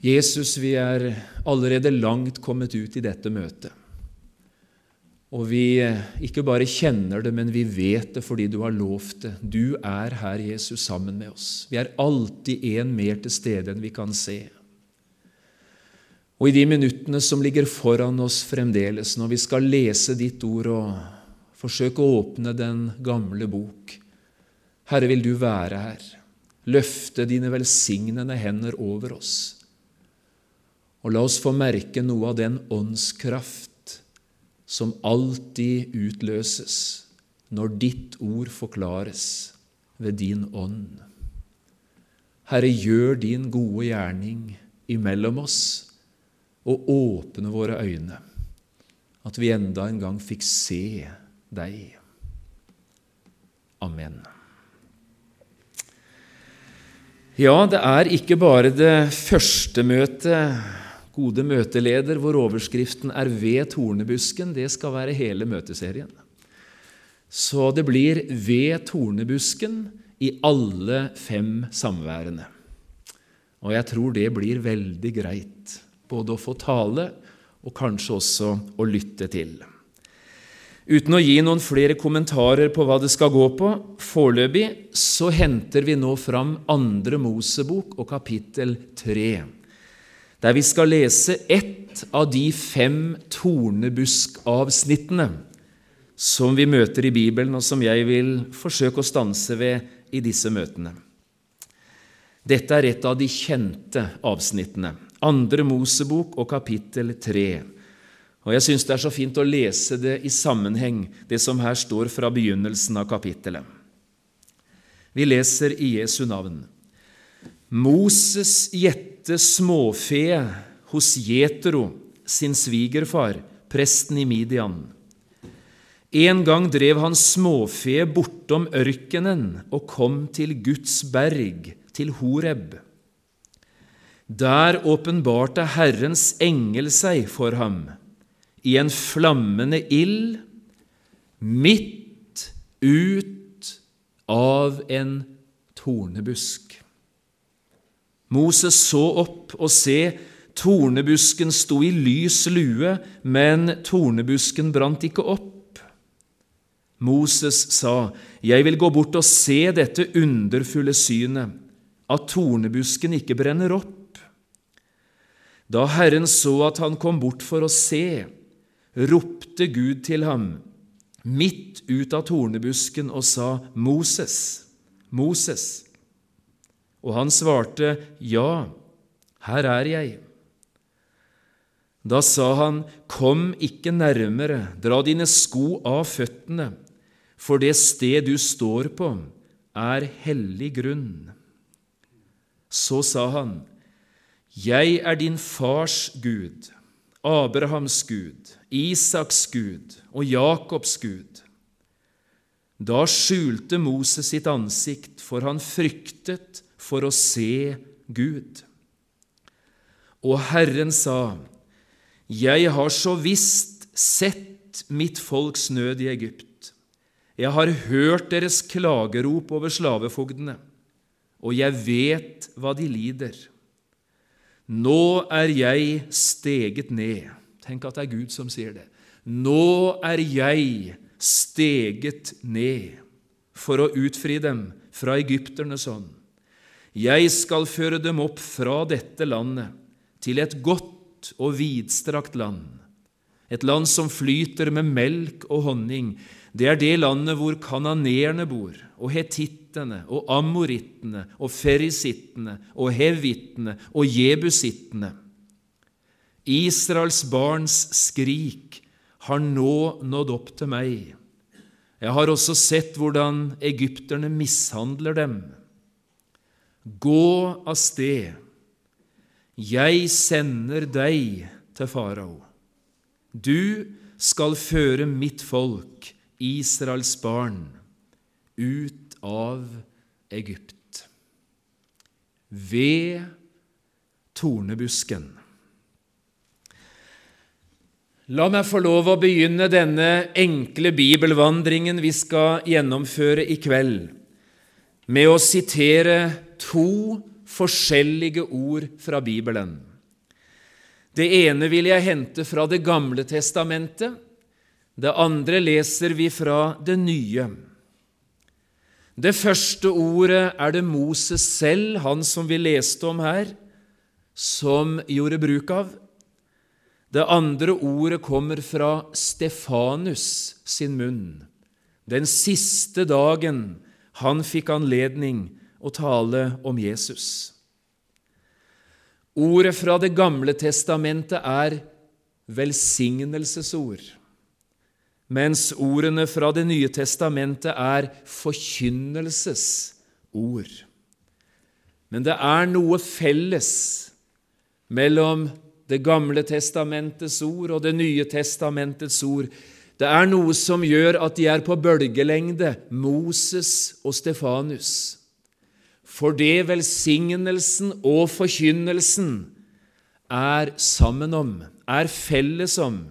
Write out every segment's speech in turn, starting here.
Jesus, vi er allerede langt kommet ut i dette møtet. Og vi ikke bare kjenner det, men vi vet det fordi du har lovt det. Du er her, Jesus, sammen med oss. Vi er alltid en mer til stede enn vi kan se. Og i de minuttene som ligger foran oss fremdeles, når vi skal lese ditt ord og forsøke å åpne den gamle bok Herre, vil du være her, løfte dine velsignende hender over oss, og la oss få merke noe av den åndskraft som alltid utløses når ditt ord forklares ved din ånd. Herre, gjør din gode gjerning imellom oss og åpne våre øyne, at vi enda en gang fikk se deg. Amen. Ja, det er ikke bare det første møtet, gode møteleder, hvor overskriften er 'Ved tornebusken'. Det skal være hele møteserien. Så det blir 'Ved tornebusken' i alle fem samværene. Og jeg tror det blir veldig greit både å få tale og kanskje også å lytte til. Uten å gi noen flere kommentarer på hva det skal gå på, foreløpig så henter vi nå fram Andre Mosebok og kapittel 3, der vi skal lese ett av de fem tornebuskavsnittene som vi møter i Bibelen, og som jeg vil forsøke å stanse ved i disse møtene. Dette er et av de kjente avsnittene. Andre Mosebok og kapittel 3. Og Jeg syns det er så fint å lese det i sammenheng, det som her står fra begynnelsen av kapittelet. Vi leser i Jesu navn. Moses gjette småfe hos Jetero, sin svigerfar, presten i Midian. En gang drev han småfe bortom ørkenen og kom til Guds berg, til Horeb. Der åpenbarte Herrens engel seg for ham i en flammende ild midt ut av en tornebusk. Moses så opp og se, tornebusken sto i lys lue, men tornebusken brant ikke opp. Moses sa, Jeg vil gå bort og se dette underfulle synet, at tornebusken ikke brenner opp. Da Herren så at han kom bort for å se, ropte Gud til ham midt ut av tornebusken og sa, Moses, Moses. Og han svarte, Ja, her er jeg. Da sa han, Kom ikke nærmere, dra dine sko av føttene, for det sted du står på, er hellig grunn. Så sa han, jeg er din fars Gud, Abrahams Gud, Isaks Gud og Jakobs Gud. Da skjulte Moses sitt ansikt, for han fryktet for å se Gud. Og Herren sa, Jeg har så visst sett mitt folks nød i Egypt. Jeg har hørt deres klagerop over slavefogdene, og jeg vet hva de lider. Nå er jeg steget ned. Tenk at det er Gud som sier det. Nå er jeg steget ned for å utfri dem fra egypternes hånd. Jeg skal føre dem opp fra dette landet til et godt og vidstrakt land, et land som flyter med melk og honning. Det er det landet hvor kananeerne bor, og hetittene og amorittene og ferisittene og hevittene og jebusittene. Israels barns skrik har nå nådd opp til meg. Jeg har også sett hvordan egypterne mishandler dem. Gå av sted, jeg sender deg til farao. Du skal føre mitt folk, Israels barn, ut av Egypt. Ved tornebusken. La meg få lov å begynne denne enkle bibelvandringen vi skal gjennomføre i kveld, med å sitere to forskjellige ord fra Bibelen. Det ene vil jeg hente fra Det gamle testamentet, det andre leser vi fra Det nye. Det første ordet er det Moses selv, han som vi leste om her, som gjorde bruk av. Det andre ordet kommer fra Stefanus sin munn, den siste dagen han fikk anledning å tale om Jesus. Ordet fra Det gamle testamentet er velsignelsesord, mens ordene fra Det nye testamentet er forkynnelsesord. Men det er noe felles mellom Det gamle testamentets ord og Det nye testamentets ord. Det er noe som gjør at de er på bølgelengde, Moses og Stefanus. For det velsignelsen og forkynnelsen er sammen om, er felles om,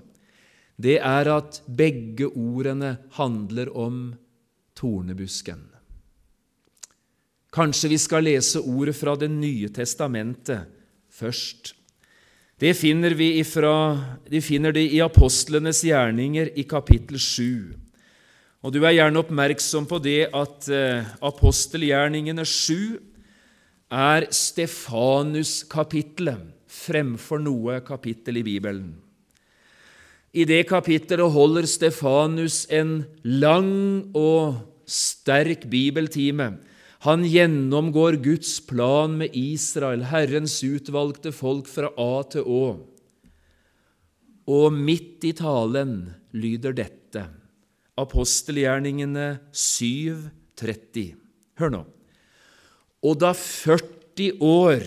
det er at begge ordene handler om tornebusken. Kanskje vi skal lese ordet fra Det nye testamentet først. Det finner vi ifra, de finner det i apostlenes gjerninger i kapittel 7. Og Du er gjerne oppmerksom på det at eh, apostelgjerningene 7 er Stefanus-kapittelet fremfor noe kapittel i Bibelen. I det kapittelet holder Stefanus en lang og sterk bibeltime. Han gjennomgår Guds plan med Israel, Herrens utvalgte folk fra A til Å. Og midt i talen lyder dette, apostelgjerningene 7.30. Hør nå. Og da 40 år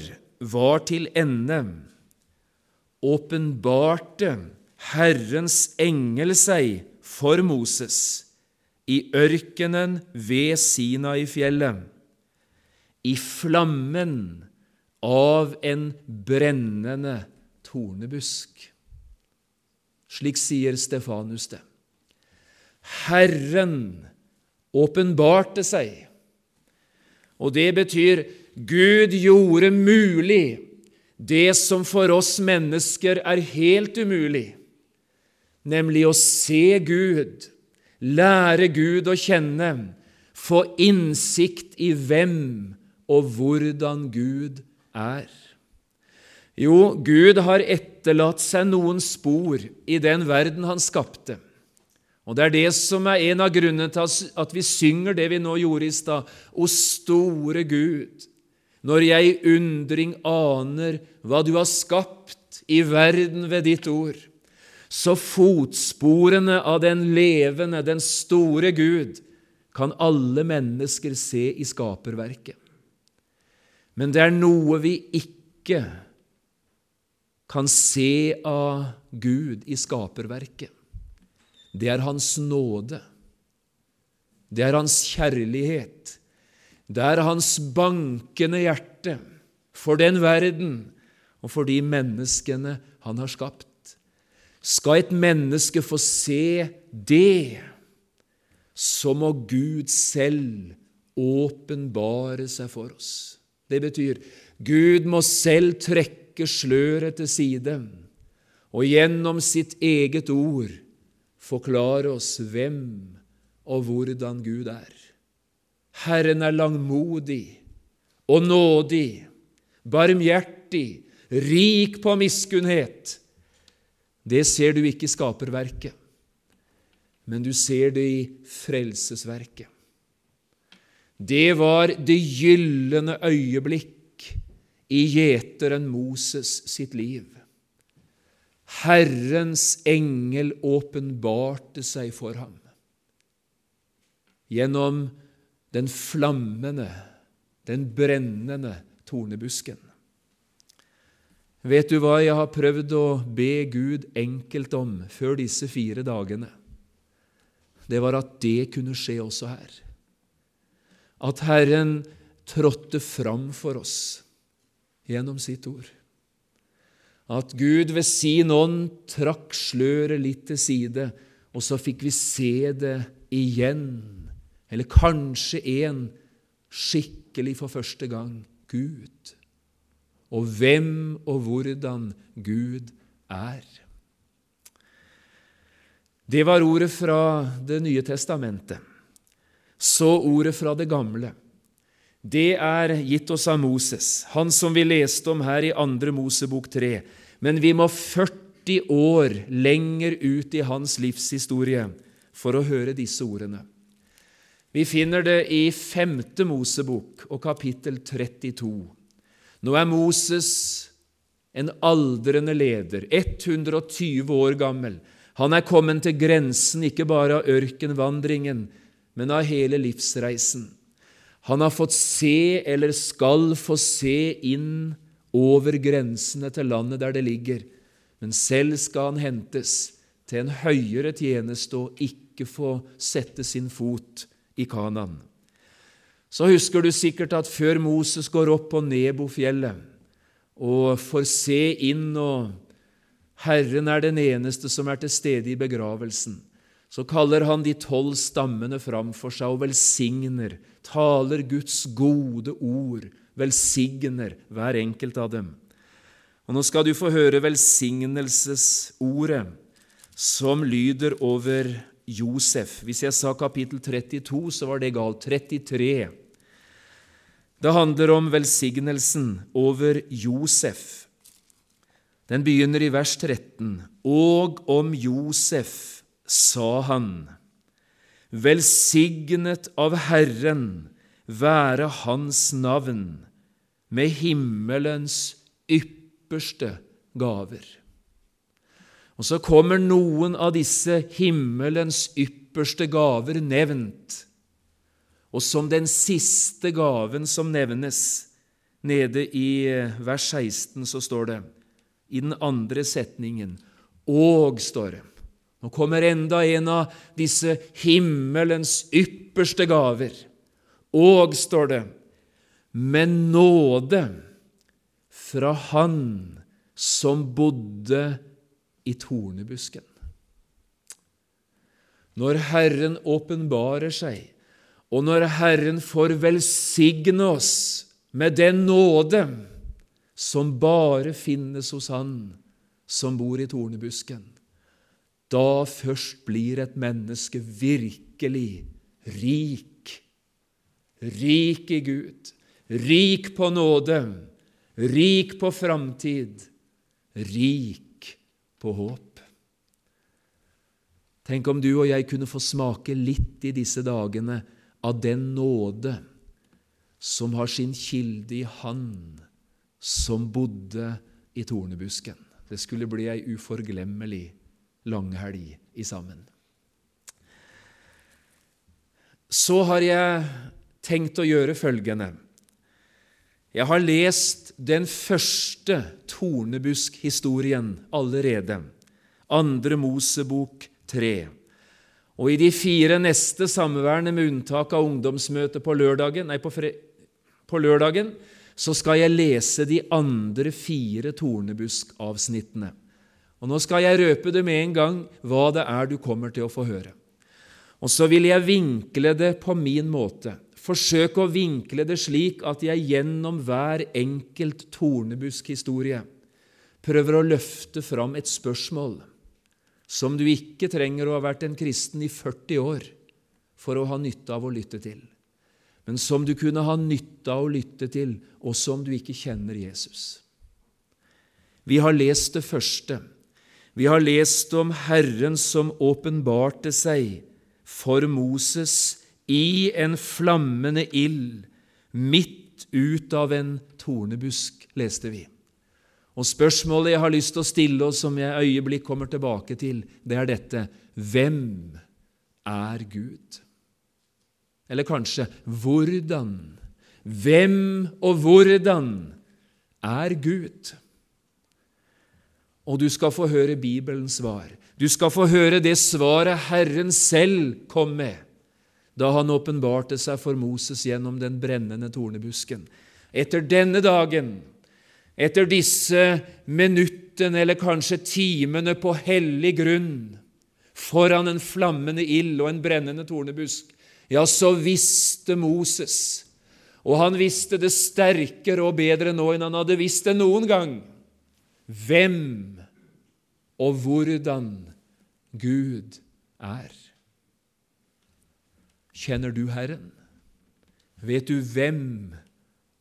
var til ende, åpenbarte Herrens engel seg for Moses i ørkenen ved Sinai-fjellet, i flammen av en brennende tornebusk. Slik sier Stefanus det. Herren åpenbarte seg, og det betyr Gud gjorde mulig det som for oss mennesker er helt umulig, nemlig å se Gud, lære Gud å kjenne, få innsikt i hvem og hvordan Gud er. Jo, Gud har etterlatt seg noen spor i den verden han skapte. Og Det er det som er en av grunnene til at vi synger det vi nå gjorde i stad. O store Gud, når jeg i undring aner hva du har skapt i verden ved ditt ord, så fotsporene av den levende, den store Gud, kan alle mennesker se i skaperverket. Men det er noe vi ikke kan se av Gud i skaperverket. Det er Hans nåde. Det er Hans kjærlighet. Det er Hans bankende hjerte for den verden og for de menneskene Han har skapt. Skal et menneske få se det, så må Gud selv åpenbare seg for oss. Det betyr Gud må selv trekke sløret til side og gjennom sitt eget ord forklare oss hvem og hvordan Gud er. Herren er langmodig og nådig, barmhjertig, rik på miskunnhet. Det ser du ikke i skaperverket, men du ser det i frelsesverket. Det var det gylne øyeblikk i gjeteren Moses sitt liv. Herrens engel åpenbarte seg for ham gjennom den flammende, den brennende tornebusken. Vet du hva jeg har prøvd å be Gud enkelt om før disse fire dagene? Det var at det kunne skje også her. At Herren trådte fram for oss gjennom sitt ord. At Gud ved sin ånd trakk sløret litt til side, og så fikk vi se det igjen eller kanskje en skikkelig for første gang Gud. Og hvem og hvordan Gud er. Det var ordet fra Det nye testamentet. Så ordet fra Det gamle. Det er gitt oss av Moses, han som vi leste om her i 2. Mosebok 3. Men vi må 40 år lenger ut i hans livshistorie for å høre disse ordene. Vi finner det i 5. Mosebok og kapittel 32. Nå er Moses en aldrende leder, 120 år gammel. Han er kommet til grensen ikke bare av ørkenvandringen, men av hele livsreisen. Han har fått se, eller skal få se, inn over grensene til landet der det ligger, men selv skal han hentes til en høyere tjeneste og ikke få sette sin fot i Kanan. Så husker du sikkert at før Moses går opp på Nebofjellet og får se inn, og Herren er den eneste som er til stede i begravelsen, så kaller han de tolv stammene fram for seg og velsigner, taler Guds gode ord, velsigner hver enkelt av dem. Og Nå skal du få høre velsignelsesordet som lyder over Josef. Hvis jeg sa kapittel 32, så var det galt. 33. Det handler om velsignelsen over Josef. Den begynner i vers 13. Og om Josef sa han, Velsignet av Herren være Hans navn med himmelens ypperste gaver. Og så kommer noen av disse himmelens ypperste gaver nevnt. Og som den siste gaven som nevnes, nede i vers 16, så står det i den andre setningen Og, står det. Nå kommer enda en av disse himmelens ypperste gaver. Og, står det, med nåde fra Han som bodde i tornebusken. Når Herren åpenbarer seg, og når Herren får velsigne oss med den nåde som bare finnes hos Han som bor i tornebusken, da først blir et menneske virkelig rik. Rik i Gud, rik på nåde, rik på framtid, rik på håp. Tenk om du og jeg kunne få smake litt i disse dagene av den nåde som har sin kilde i Han som bodde i tornebusken. Det skulle bli ei uforglemmelig langhelg i sammen. Så har jeg tenkt å gjøre følgende. Jeg har lest den første tornebuskhistorien allerede, andre Mosebok 3. Og i de fire neste samværene, med unntak av ungdomsmøtet på lørdagen, nei, på, fre, på lørdagen, så skal jeg lese de andre fire tornebuskavsnittene. Og Nå skal jeg røpe det med en gang hva det er du kommer til å få høre. Og så vil jeg vinkle det på min måte. Forsøke å vinkle det slik at jeg gjennom hver enkelt tornebuskhistorie prøver å løfte fram et spørsmål som du ikke trenger å ha vært en kristen i 40 år for å ha nytte av å lytte til, men som du kunne ha nytte av å lytte til også om du ikke kjenner Jesus. Vi har lest det første. Vi har lest om Herren som åpenbarte seg for Moses i en flammende ild midt ut av en tornebusk, leste vi. Og Spørsmålet jeg har lyst til å stille, og som jeg øyeblikk kommer tilbake til, det er dette Hvem er Gud? Eller kanskje hvordan? Hvem og hvordan er Gud? Og du skal få høre Bibelens svar. Du skal få høre det svaret Herren selv kom med da han åpenbarte seg for Moses gjennom den brennende tornebusken. Etter denne dagen, etter disse minuttene eller kanskje timene på hellig grunn, foran en flammende ild og en brennende tornebusk, ja, så visste Moses, og han visste det sterkere og bedre nå enn han hadde visst det noen gang, hvem og hvordan Gud er. Kjenner du Herren? Vet du hvem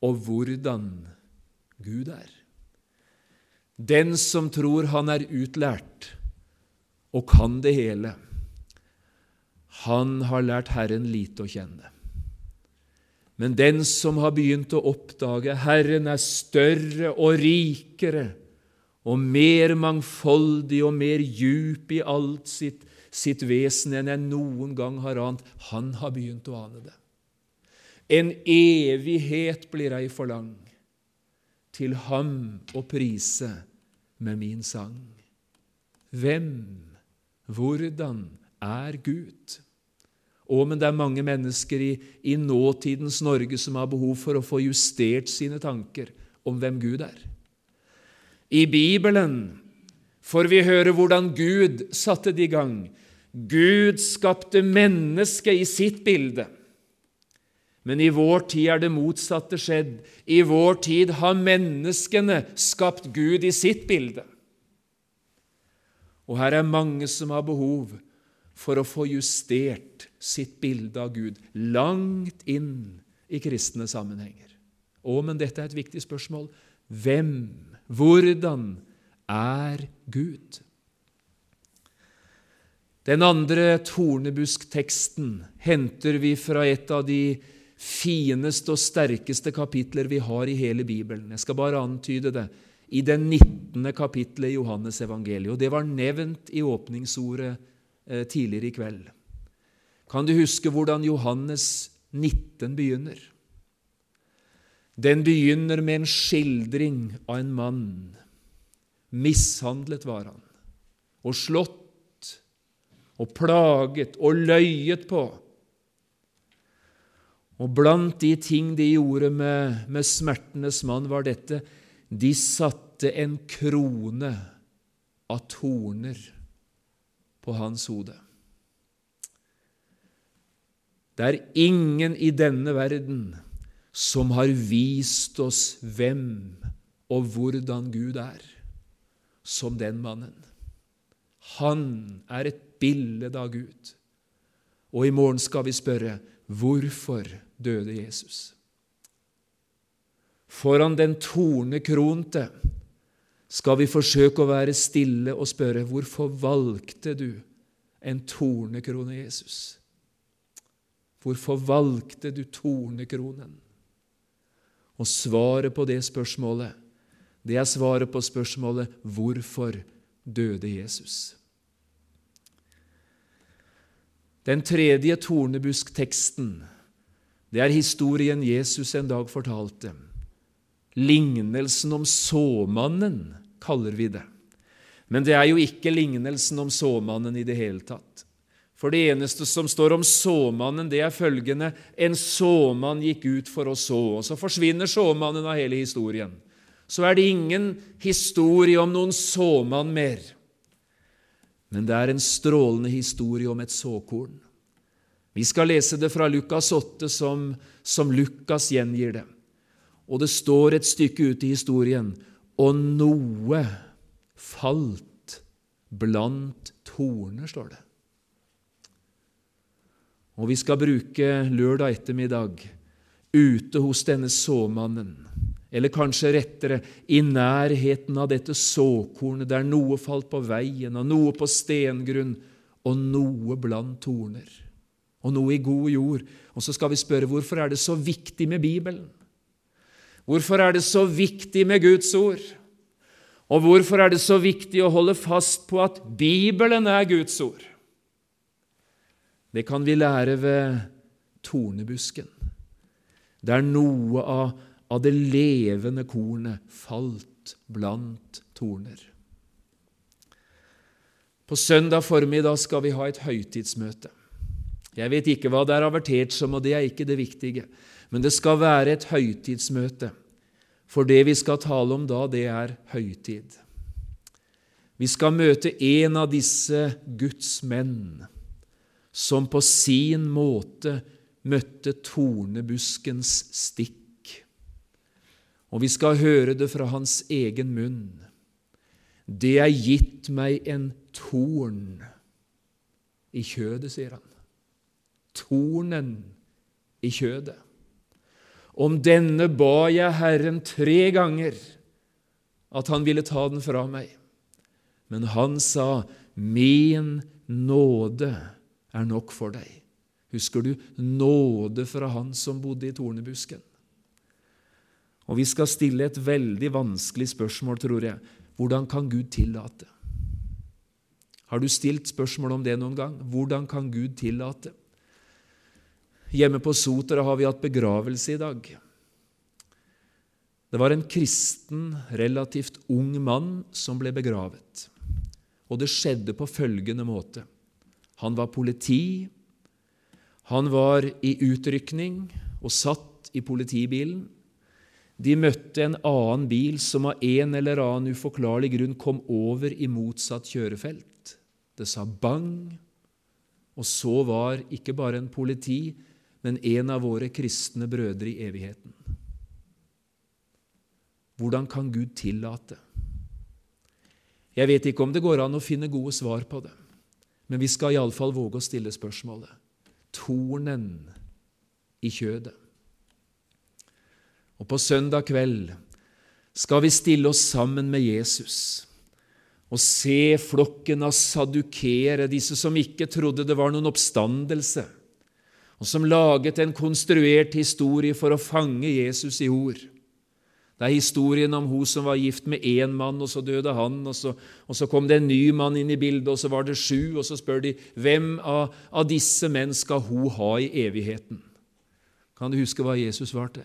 og hvordan Gud er? Den som tror han er utlært og kan det hele, han har lært Herren lite å kjenne. Men den som har begynt å oppdage Herren er større og rikere og mer mangfoldig og mer djup i alt sitt, sitt vesen enn jeg noen gang har ant, han har begynt å ane det. En evighet blir ei for lang til ham å prise med min sang. Hvem, hvordan er Gud? Å, men det er mange mennesker i, i nåtidens Norge som har behov for å få justert sine tanker om hvem Gud er. I Bibelen får vi høre hvordan Gud satte det i gang. Gud skapte mennesket i sitt bilde. Men i vår tid er det motsatte skjedd. I vår tid har menneskene skapt Gud i sitt bilde. Og her er mange som har behov for å få justert sitt bilde av Gud langt inn i kristne sammenhenger. Å, men dette er et viktig spørsmål. Hvem, hvordan er Gud? Den andre tornebuskteksten henter vi fra et av de fineste og sterkeste kapitler vi har i hele Bibelen. Jeg skal bare antyde det. I det 19. kapittelet i Johannes evangeliet. Og det var nevnt i åpningsordet Eh, tidligere i kveld. Kan du huske hvordan Johannes 19 begynner? Den begynner med en skildring av en mann. Mishandlet var han, og slått og plaget og løyet på. Og blant de ting de gjorde med, med smertenes mann, var dette de satte en krone av torner på hans hode. Det er ingen i denne verden som har vist oss hvem og hvordan Gud er, som den mannen. Han er et bilde av Gud. Og i morgen skal vi spørre hvorfor døde Jesus? Foran den tornekronte skal vi forsøke å være stille og spørre hvorfor valgte du en tornekrone, Jesus? Hvorfor valgte du tornekronen? Og svaret på det spørsmålet, det er svaret på spørsmålet hvorfor døde Jesus? Den tredje tornebuskteksten, det er historien Jesus en dag fortalte. Lignelsen om såmannen kaller vi det. Men det er jo ikke lignelsen om såmannen i det hele tatt. For det eneste som står om såmannen, det er følgende En såmann gikk ut for å så, og så forsvinner såmannen av hele historien. Så er det ingen historie om noen såmann mer. Men det er en strålende historie om et såkorn. Vi skal lese det fra Lukas 8, som, som Lukas gjengir det. Og det står et stykke ute i historien og noe falt blant torner, står det. Og vi skal bruke lørdag ettermiddag ute hos denne såmannen, eller kanskje rettere i nærheten av dette såkornet der noe falt på veien, og noe på stengrunn, og noe blant torner, og noe i god jord. Og så skal vi spørre hvorfor er det så viktig med Bibelen? Hvorfor er det så viktig med Guds ord? Og hvorfor er det så viktig å holde fast på at Bibelen er Guds ord? Det kan vi lære ved tornebusken, der noe av, av det levende kornet falt blant torner. På søndag formiddag skal vi ha et høytidsmøte. Jeg vet ikke hva det er avertert som, og det er ikke det viktige. Men det skal være et høytidsmøte, for det vi skal tale om da, det er høytid. Vi skal møte en av disse Guds menn som på sin måte møtte tornebuskens stikk. Og vi skal høre det fra hans egen munn. det er gitt meg en torn i kjødet, sier han. Tornen i kjødet. Om denne ba jeg Herren tre ganger at han ville ta den fra meg. Men han sa, Min nåde er nok for deg. Husker du nåde fra han som bodde i tornebusken? Og vi skal stille et veldig vanskelig spørsmål, tror jeg. Hvordan kan Gud tillate? Har du stilt spørsmål om det noen gang? Hvordan kan Gud tillate? Hjemme på Sotra har vi hatt begravelse i dag. Det var en kristen, relativt ung mann som ble begravet. Og det skjedde på følgende måte. Han var politi, han var i utrykning og satt i politibilen. De møtte en annen bil som av en eller annen uforklarlig grunn kom over i motsatt kjørefelt. Det sa bang, og så var ikke bare en politi, men en av våre kristne brødre i evigheten. Hvordan kan Gud tillate? Jeg vet ikke om det går an å finne gode svar på det, men vi skal iallfall våge å stille spørsmålet. Tornen i kjødet. Og på søndag kveld skal vi stille oss sammen med Jesus og se flokken av sadukere, disse som ikke trodde det var noen oppstandelse, og som laget en konstruert historie for å fange Jesus i ord. Det er historien om hun som var gift med én mann, og så døde han. Og så, og så, kom det en ny mann inn i bildet, og så var det sju. Og så spør de hvem av, av disse menn skal hun ha i evigheten. Kan du huske hva Jesus svarte?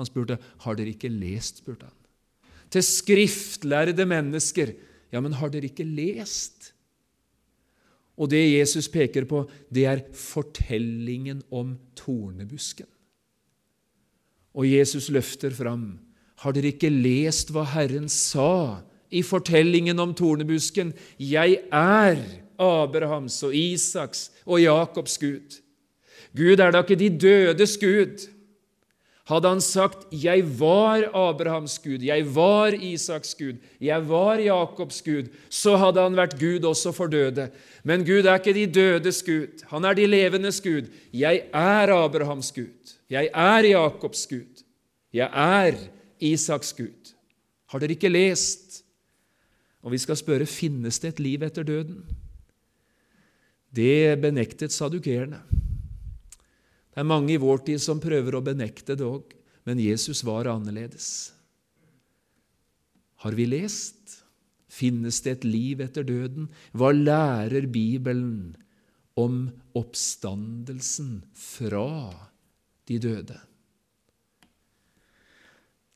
Han spurte, 'Har dere ikke lest?' spurte han. Til skriftlærde mennesker. Ja, men har dere ikke lest? Og det Jesus peker på, det er fortellingen om tornebusken. Og Jesus løfter fram. Har dere ikke lest hva Herren sa i fortellingen om tornebusken? Jeg er Abrahams og Isaks og Jakobs Gud. Gud er da ikke de dødes Gud. Hadde han sagt 'Jeg var Abrahams Gud, jeg var Isaks Gud, jeg var Jakobs Gud', så hadde han vært Gud også for døde. Men Gud er ikke de dødes Gud, han er de levendes Gud. Jeg er Abrahams Gud, jeg er Jakobs Gud, jeg er Isaks Gud. Har dere ikke lest? Og vi skal spørre finnes det et liv etter døden. Det benektet sadukerende. Det er mange i vår tid som prøver å benekte det òg, men Jesus var annerledes. Har vi lest? Finnes det et liv etter døden? Hva lærer Bibelen om oppstandelsen fra de døde?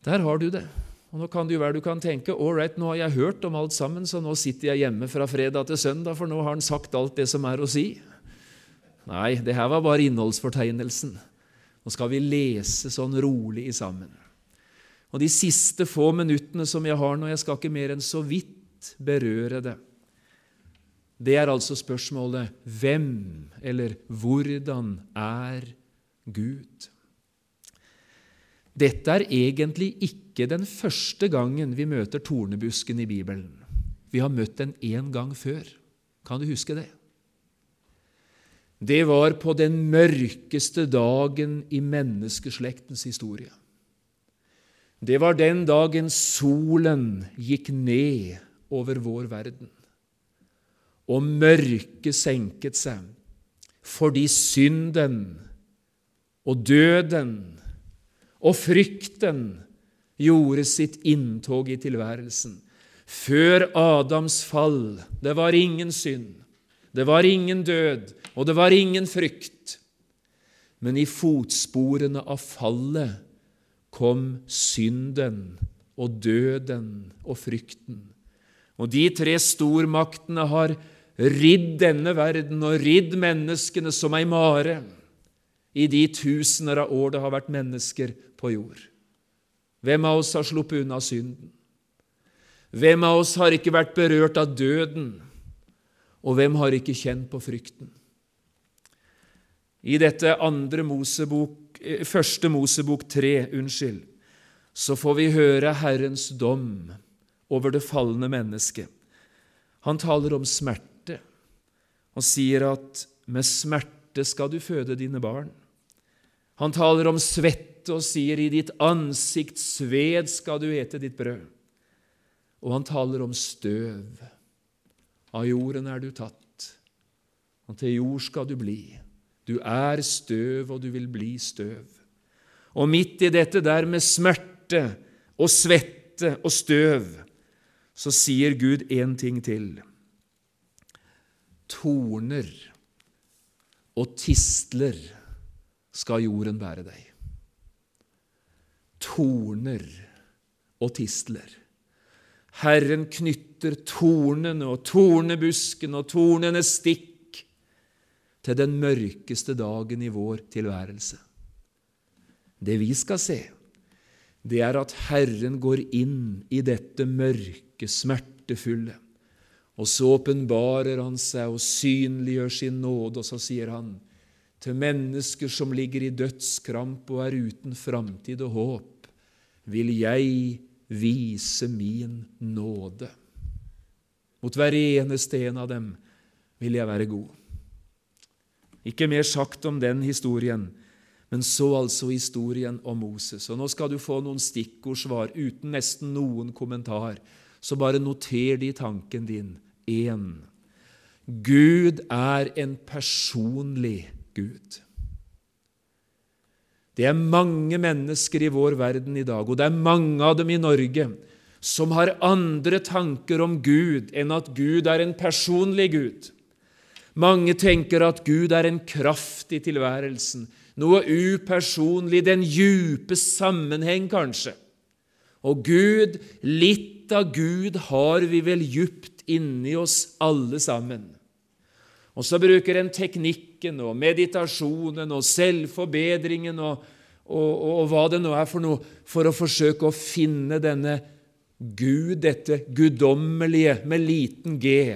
Der har du det. Og Nå kan det jo være du kan tenke right, nå har jeg hørt om alt sammen, så nå sitter jeg hjemme fra fredag til søndag, for nå har han sagt alt det som er å si. Nei, det her var bare innholdsfortegnelsen. Nå skal vi lese sånn rolig sammen. Og De siste få minuttene som jeg har nå, jeg skal ikke mer enn så vidt berøre det. Det er altså spørsmålet hvem eller hvordan er Gud? Dette er egentlig ikke den første gangen vi møter tornebusken i Bibelen. Vi har møtt den én gang før. Kan du huske det? Det var på den mørkeste dagen i menneskeslektens historie. Det var den dagen solen gikk ned over vår verden, og mørket senket seg fordi synden og døden og frykten gjorde sitt inntog i tilværelsen. Før Adams fall det var ingen synd, det var ingen død, og det var ingen frykt. Men i fotsporene av fallet kom synden og døden og frykten. Og de tre stormaktene har ridd denne verden og ridd menneskene som ei mare i de tusener av år det har vært mennesker på jord. Hvem av oss har sluppet unna synden? Hvem av oss har ikke vært berørt av døden? Og hvem har ikke kjent på frykten? I dette andre Mosebok, eh, første Mosebok tre, unnskyld, så får vi høre Herrens dom over det falne mennesket. Han taler om smerte og sier at med smerte skal du føde dine barn. Han taler om svette og sier i ditt ansikts sved skal du ete ditt brød. Og han taler om støv. Av jorden er du tatt, og til jord skal du bli. Du er støv, og du vil bli støv. Og midt i dette der med smerte og svette og støv, så sier Gud én ting til. Torner og tistler skal jorden bære deg. Torner og tistler. Herren knytter tornene og tornebusken og tornene stikk til den mørkeste dagen i vår tilværelse. Det vi skal se, det er at Herren går inn i dette mørke, smertefulle, og så åpenbarer Han seg og synliggjør sin nåde, og så sier Han til mennesker som ligger i dødskramp og er uten framtid og håp, vil jeg vise min nåde. Mot hver eneste en av dem vil jeg være god. Ikke mer sagt om den historien, men så altså historien om Moses. Og Nå skal du få noen stikkordsvar uten nesten noen kommentar, så bare noter det i tanken din. 1. Gud er en personlig Gud. Det er mange mennesker i vår verden i dag, og det er mange av dem i Norge, som har andre tanker om Gud enn at Gud er en personlig Gud. Mange tenker at Gud er en kraft i tilværelsen, noe upersonlig, den djupe sammenheng, kanskje. Og Gud, litt av Gud har vi vel djupt inni oss alle sammen. Og så bruker en teknikken og meditasjonen og selvforbedringen og, og, og, og, hva det nå er for noe, for å forsøke å finne denne Gud, dette guddommelige med liten g,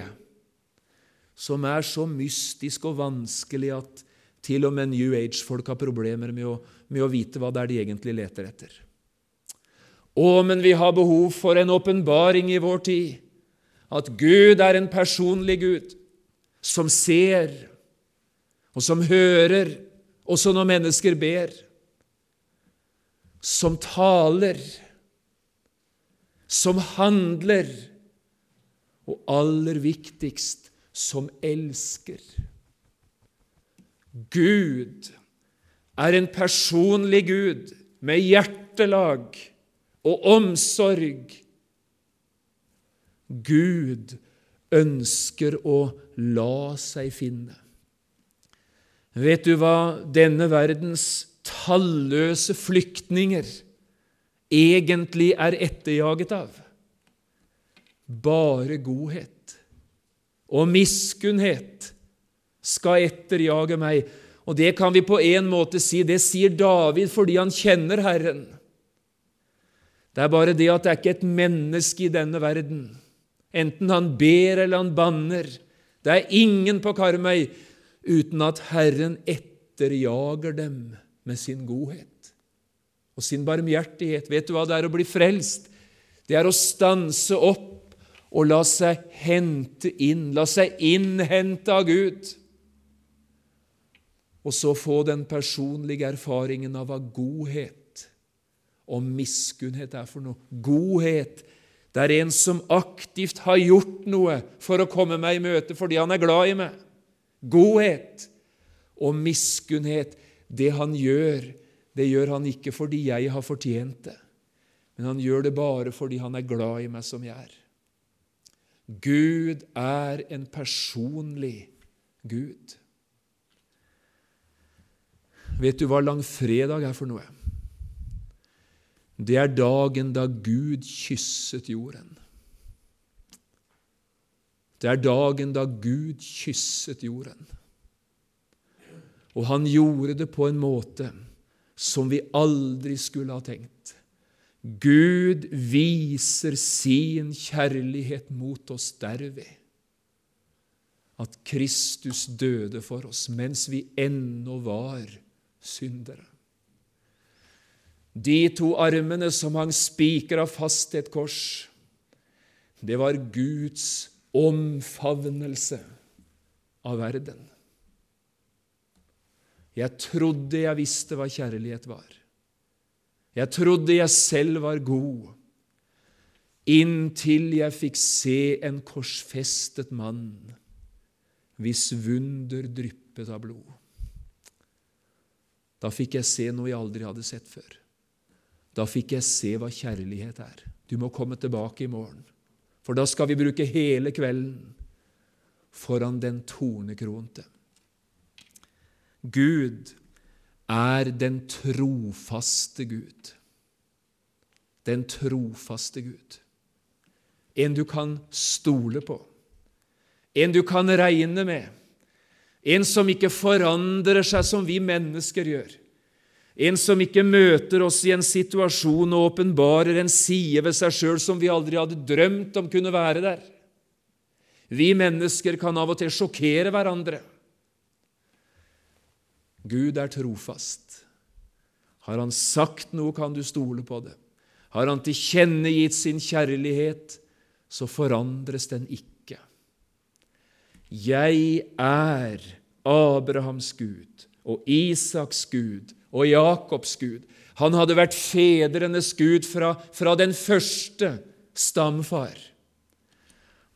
som er så mystisk og vanskelig at til og med New Age-folk har problemer med å, med å vite hva det er de egentlig leter etter. Å, men vi har behov for en åpenbaring i vår tid, at Gud er en personlig Gud som ser, og som hører, også når mennesker ber, som taler, som handler, og aller viktigst som elsker. Gud er en personlig Gud med hjertelag og omsorg. Gud ønsker å la seg finne. Vet du hva denne verdens talløse flyktninger egentlig er etterjaget av? Bare godhet og miskunnhet skal etterjage meg. Og det kan vi på en måte si, det sier David fordi han kjenner Herren. Det er bare det at det er ikke et menneske i denne verden, enten han ber eller han banner, det er ingen på Karmøy uten at Herren etterjager dem med sin godhet og sin barmhjertighet. Vet du hva det er å bli frelst? Det er å stanse opp og la seg hente inn, la seg innhente av Gud. Og så få den personlige erfaringen av hva godhet og miskunnhet er for noe. Godhet det er en som aktivt har gjort noe for å komme meg i møte fordi han er glad i meg. Godhet og miskunnhet, det han gjør, det gjør han ikke fordi jeg har fortjent det, men han gjør det bare fordi han er glad i meg som jeg er. Gud er en personlig Gud. Vet du hva langfredag er for noe? Det er dagen da Gud kysset jorden. Det er dagen da Gud kysset jorden. Og han gjorde det på en måte som vi aldri skulle ha tenkt. Gud viser sin kjærlighet mot oss derved at Kristus døde for oss mens vi ennå var syndere. De to armene som hang spikra fast til et kors, det var Guds omfavnelse av verden. Jeg trodde jeg visste hva kjærlighet var. Jeg trodde jeg selv var god, inntil jeg fikk se en korsfestet mann hvis vunder dryppet av blod. Da fikk jeg se noe jeg aldri hadde sett før. Da fikk jeg se hva kjærlighet er. Du må komme tilbake i morgen, for da skal vi bruke hele kvelden foran den tornekronte. Gud er den trofaste Gud. Den trofaste Gud. En du kan stole på. En du kan regne med. En som ikke forandrer seg som vi mennesker gjør. En som ikke møter oss i en situasjon og åpenbarer en side ved seg sjøl som vi aldri hadde drømt om kunne være der. Vi mennesker kan av og til sjokkere hverandre. Gud er trofast. Har Han sagt noe, kan du stole på det. Har Han tilkjennegitt sin kjærlighet, så forandres den ikke. Jeg er Abrahams Gud og Isaks Gud og Jakobs Gud. Han hadde vært fedrenes Gud fra, fra den første stamfar.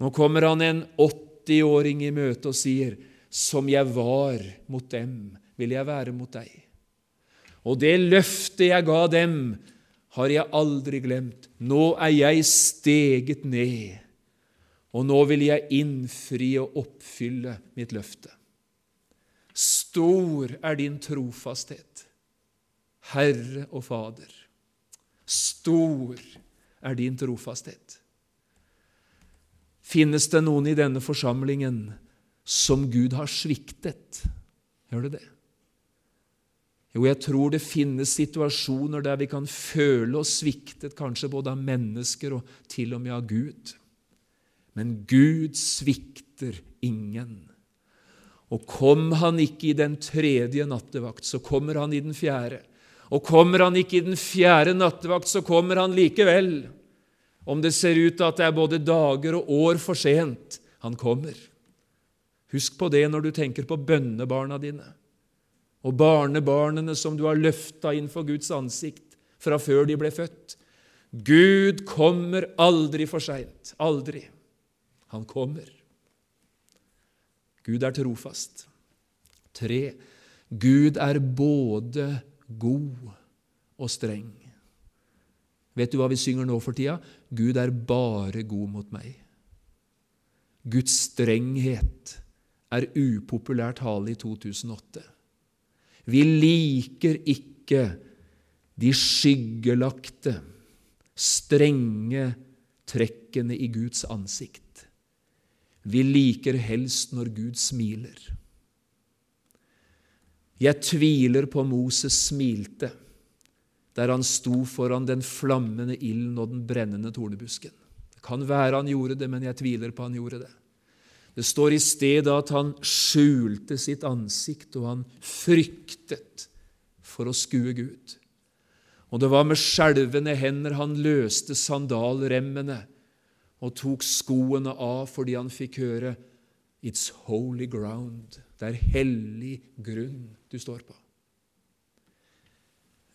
Nå kommer han en 80-åring i møte og sier, 'Som jeg var mot dem, vil jeg være mot deg.' Og det løftet jeg ga dem, har jeg aldri glemt. Nå er jeg steget ned, og nå vil jeg innfri og oppfylle mitt løfte. Stor er din trofasthet. Herre og Fader. Stor er din trofasthet. Finnes det noen i denne forsamlingen som Gud har sviktet? Gjør det det? Jo, jeg tror det finnes situasjoner der vi kan føle oss sviktet, kanskje både av mennesker og til og med av Gud. Men Gud svikter ingen. Og kom han ikke i den tredje nattevakt, så kommer han i den fjerde. Og kommer han ikke i den fjerde nattevakt, så kommer han likevel. Om det ser ut til at det er både dager og år for sent. Han kommer. Husk på det når du tenker på bønnebarna dine og barnebarnene som du har løfta inn for Guds ansikt fra før de ble født. Gud kommer aldri for seint. Aldri. Han kommer. Gud er trofast. Tre. Gud er både god og streng. Vet du hva vi synger nå for tida? Gud er bare god mot meg. Guds strenghet er upopulær tale i 2008. Vi liker ikke de skyggelagte, strenge trekkene i Guds ansikt. Vi liker helst når Gud smiler. Jeg tviler på Moses smilte der han sto foran den flammende ilden og den brennende tornebusken. Det kan være han gjorde det, men jeg tviler på han gjorde det. Det står i stedet at han skjulte sitt ansikt, og han fryktet for å skue Gud. Og det var med skjelvende hender han løste sandalremmene og tok skoene av fordi han fikk høre It's holy ground. Det er hellig grunn du står på.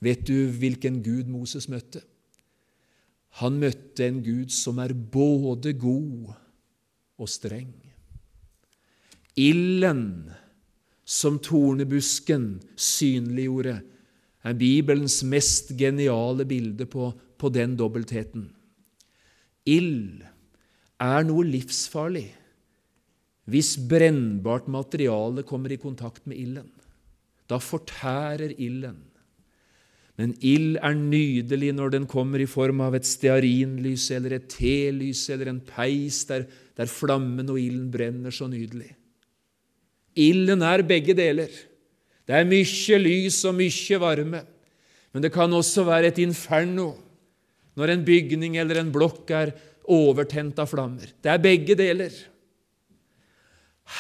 Vet du hvilken Gud Moses møtte? Han møtte en Gud som er både god og streng. Ilden som tornebusken synliggjorde, er Bibelens mest geniale bilde på, på den dobbeltheten. Ild er noe livsfarlig hvis brennbart materiale kommer i kontakt med ilden. Da fortærer ilden. Men ild er nydelig når den kommer i form av et stearinlys eller et telys eller en peis der, der flammen og ilden brenner så nydelig. Ilden er begge deler. Det er mye lys og mye varme, men det kan også være et inferno når en bygning eller en blokk er overtent av flammer. Det er begge deler.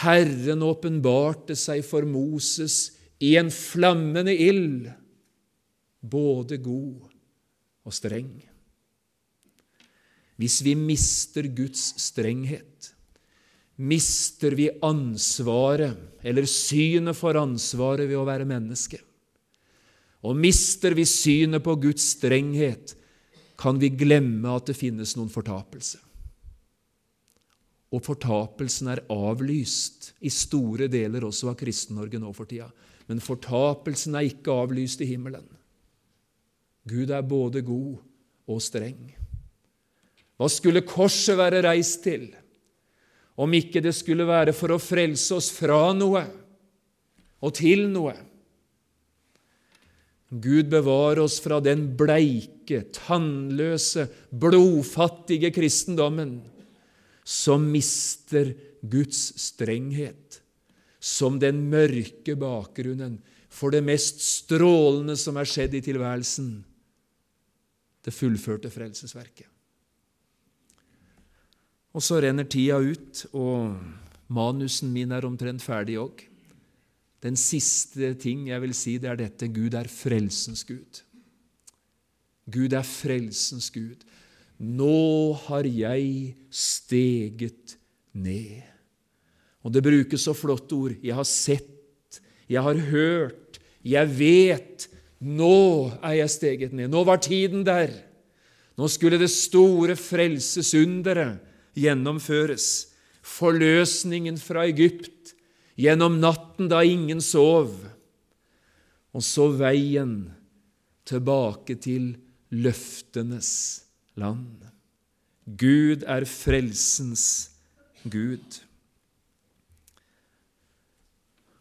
Herren åpenbarte seg for Moses i en flammende ild, både god og streng. Hvis vi mister Guds strenghet, mister vi ansvaret, eller synet for ansvaret, ved å være menneske. Og mister vi synet på Guds strenghet, kan vi glemme at det finnes noen fortapelse. Og fortapelsen er avlyst i store deler også av Kristen-Norge nå for tida. Men fortapelsen er ikke avlyst i himmelen. Gud er både god og streng. Hva skulle korset være reist til, om ikke det skulle være for å frelse oss fra noe og til noe? Gud bevare oss fra den bleike, tannløse, blodfattige kristendommen som mister Guds strenghet som den mørke bakgrunnen for det mest strålende som er skjedd i tilværelsen det fullførte frelsesverket. Og så renner tida ut, og manusen min er omtrent ferdig òg. Den siste ting jeg vil si, det er dette Gud er frelsens Gud. Gud er frelsens Gud. Nå har jeg steget ned. Og det brukes så flotte ord. Jeg har sett, jeg har hørt, jeg vet. Nå er jeg steget ned. Nå var tiden der. Nå skulle det store frelsesunderet gjennomføres. Forløsningen fra Egypt gjennom natten da ingen sov. Og så veien tilbake til løftenes land. Gud er frelsens Gud.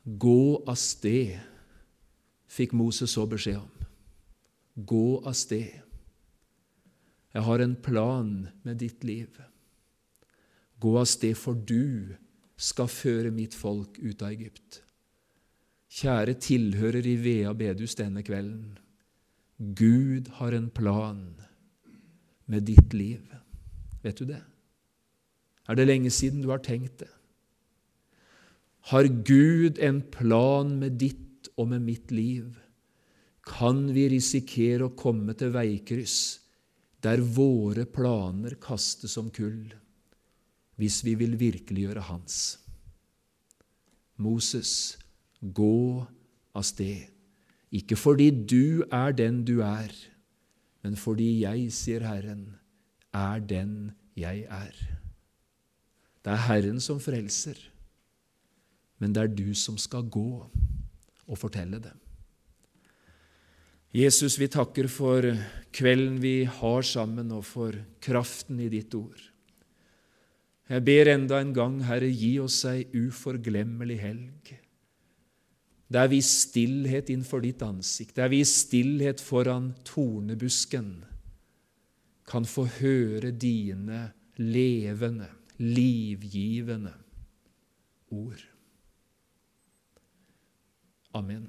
Gå av sted, fikk Moses så beskjed om. Gå av sted. Jeg har en plan med ditt liv. Gå av sted, for du skal føre mitt folk ut av Egypt. Kjære tilhører i Vea bedus denne kvelden. Gud har en plan med ditt liv. Vet du det? Er det lenge siden du har tenkt det? Har Gud en plan med ditt og med mitt liv, kan vi risikere å komme til veikryss der våre planer kastes som kull, hvis vi vil virkeliggjøre Hans. Moses, gå av sted, ikke fordi du er den du er, men fordi jeg, sier Herren, er den jeg er. Det er Herren som frelser, men det er du som skal gå og fortelle det. Jesus, vi takker for kvelden vi har sammen, og for kraften i ditt ord. Jeg ber enda en gang, Herre, gi oss ei uforglemmelig helg der vi i stillhet innenfor ditt ansikt, der vi i stillhet foran tornebusken kan få høre dine levende, livgivende ord. Amen.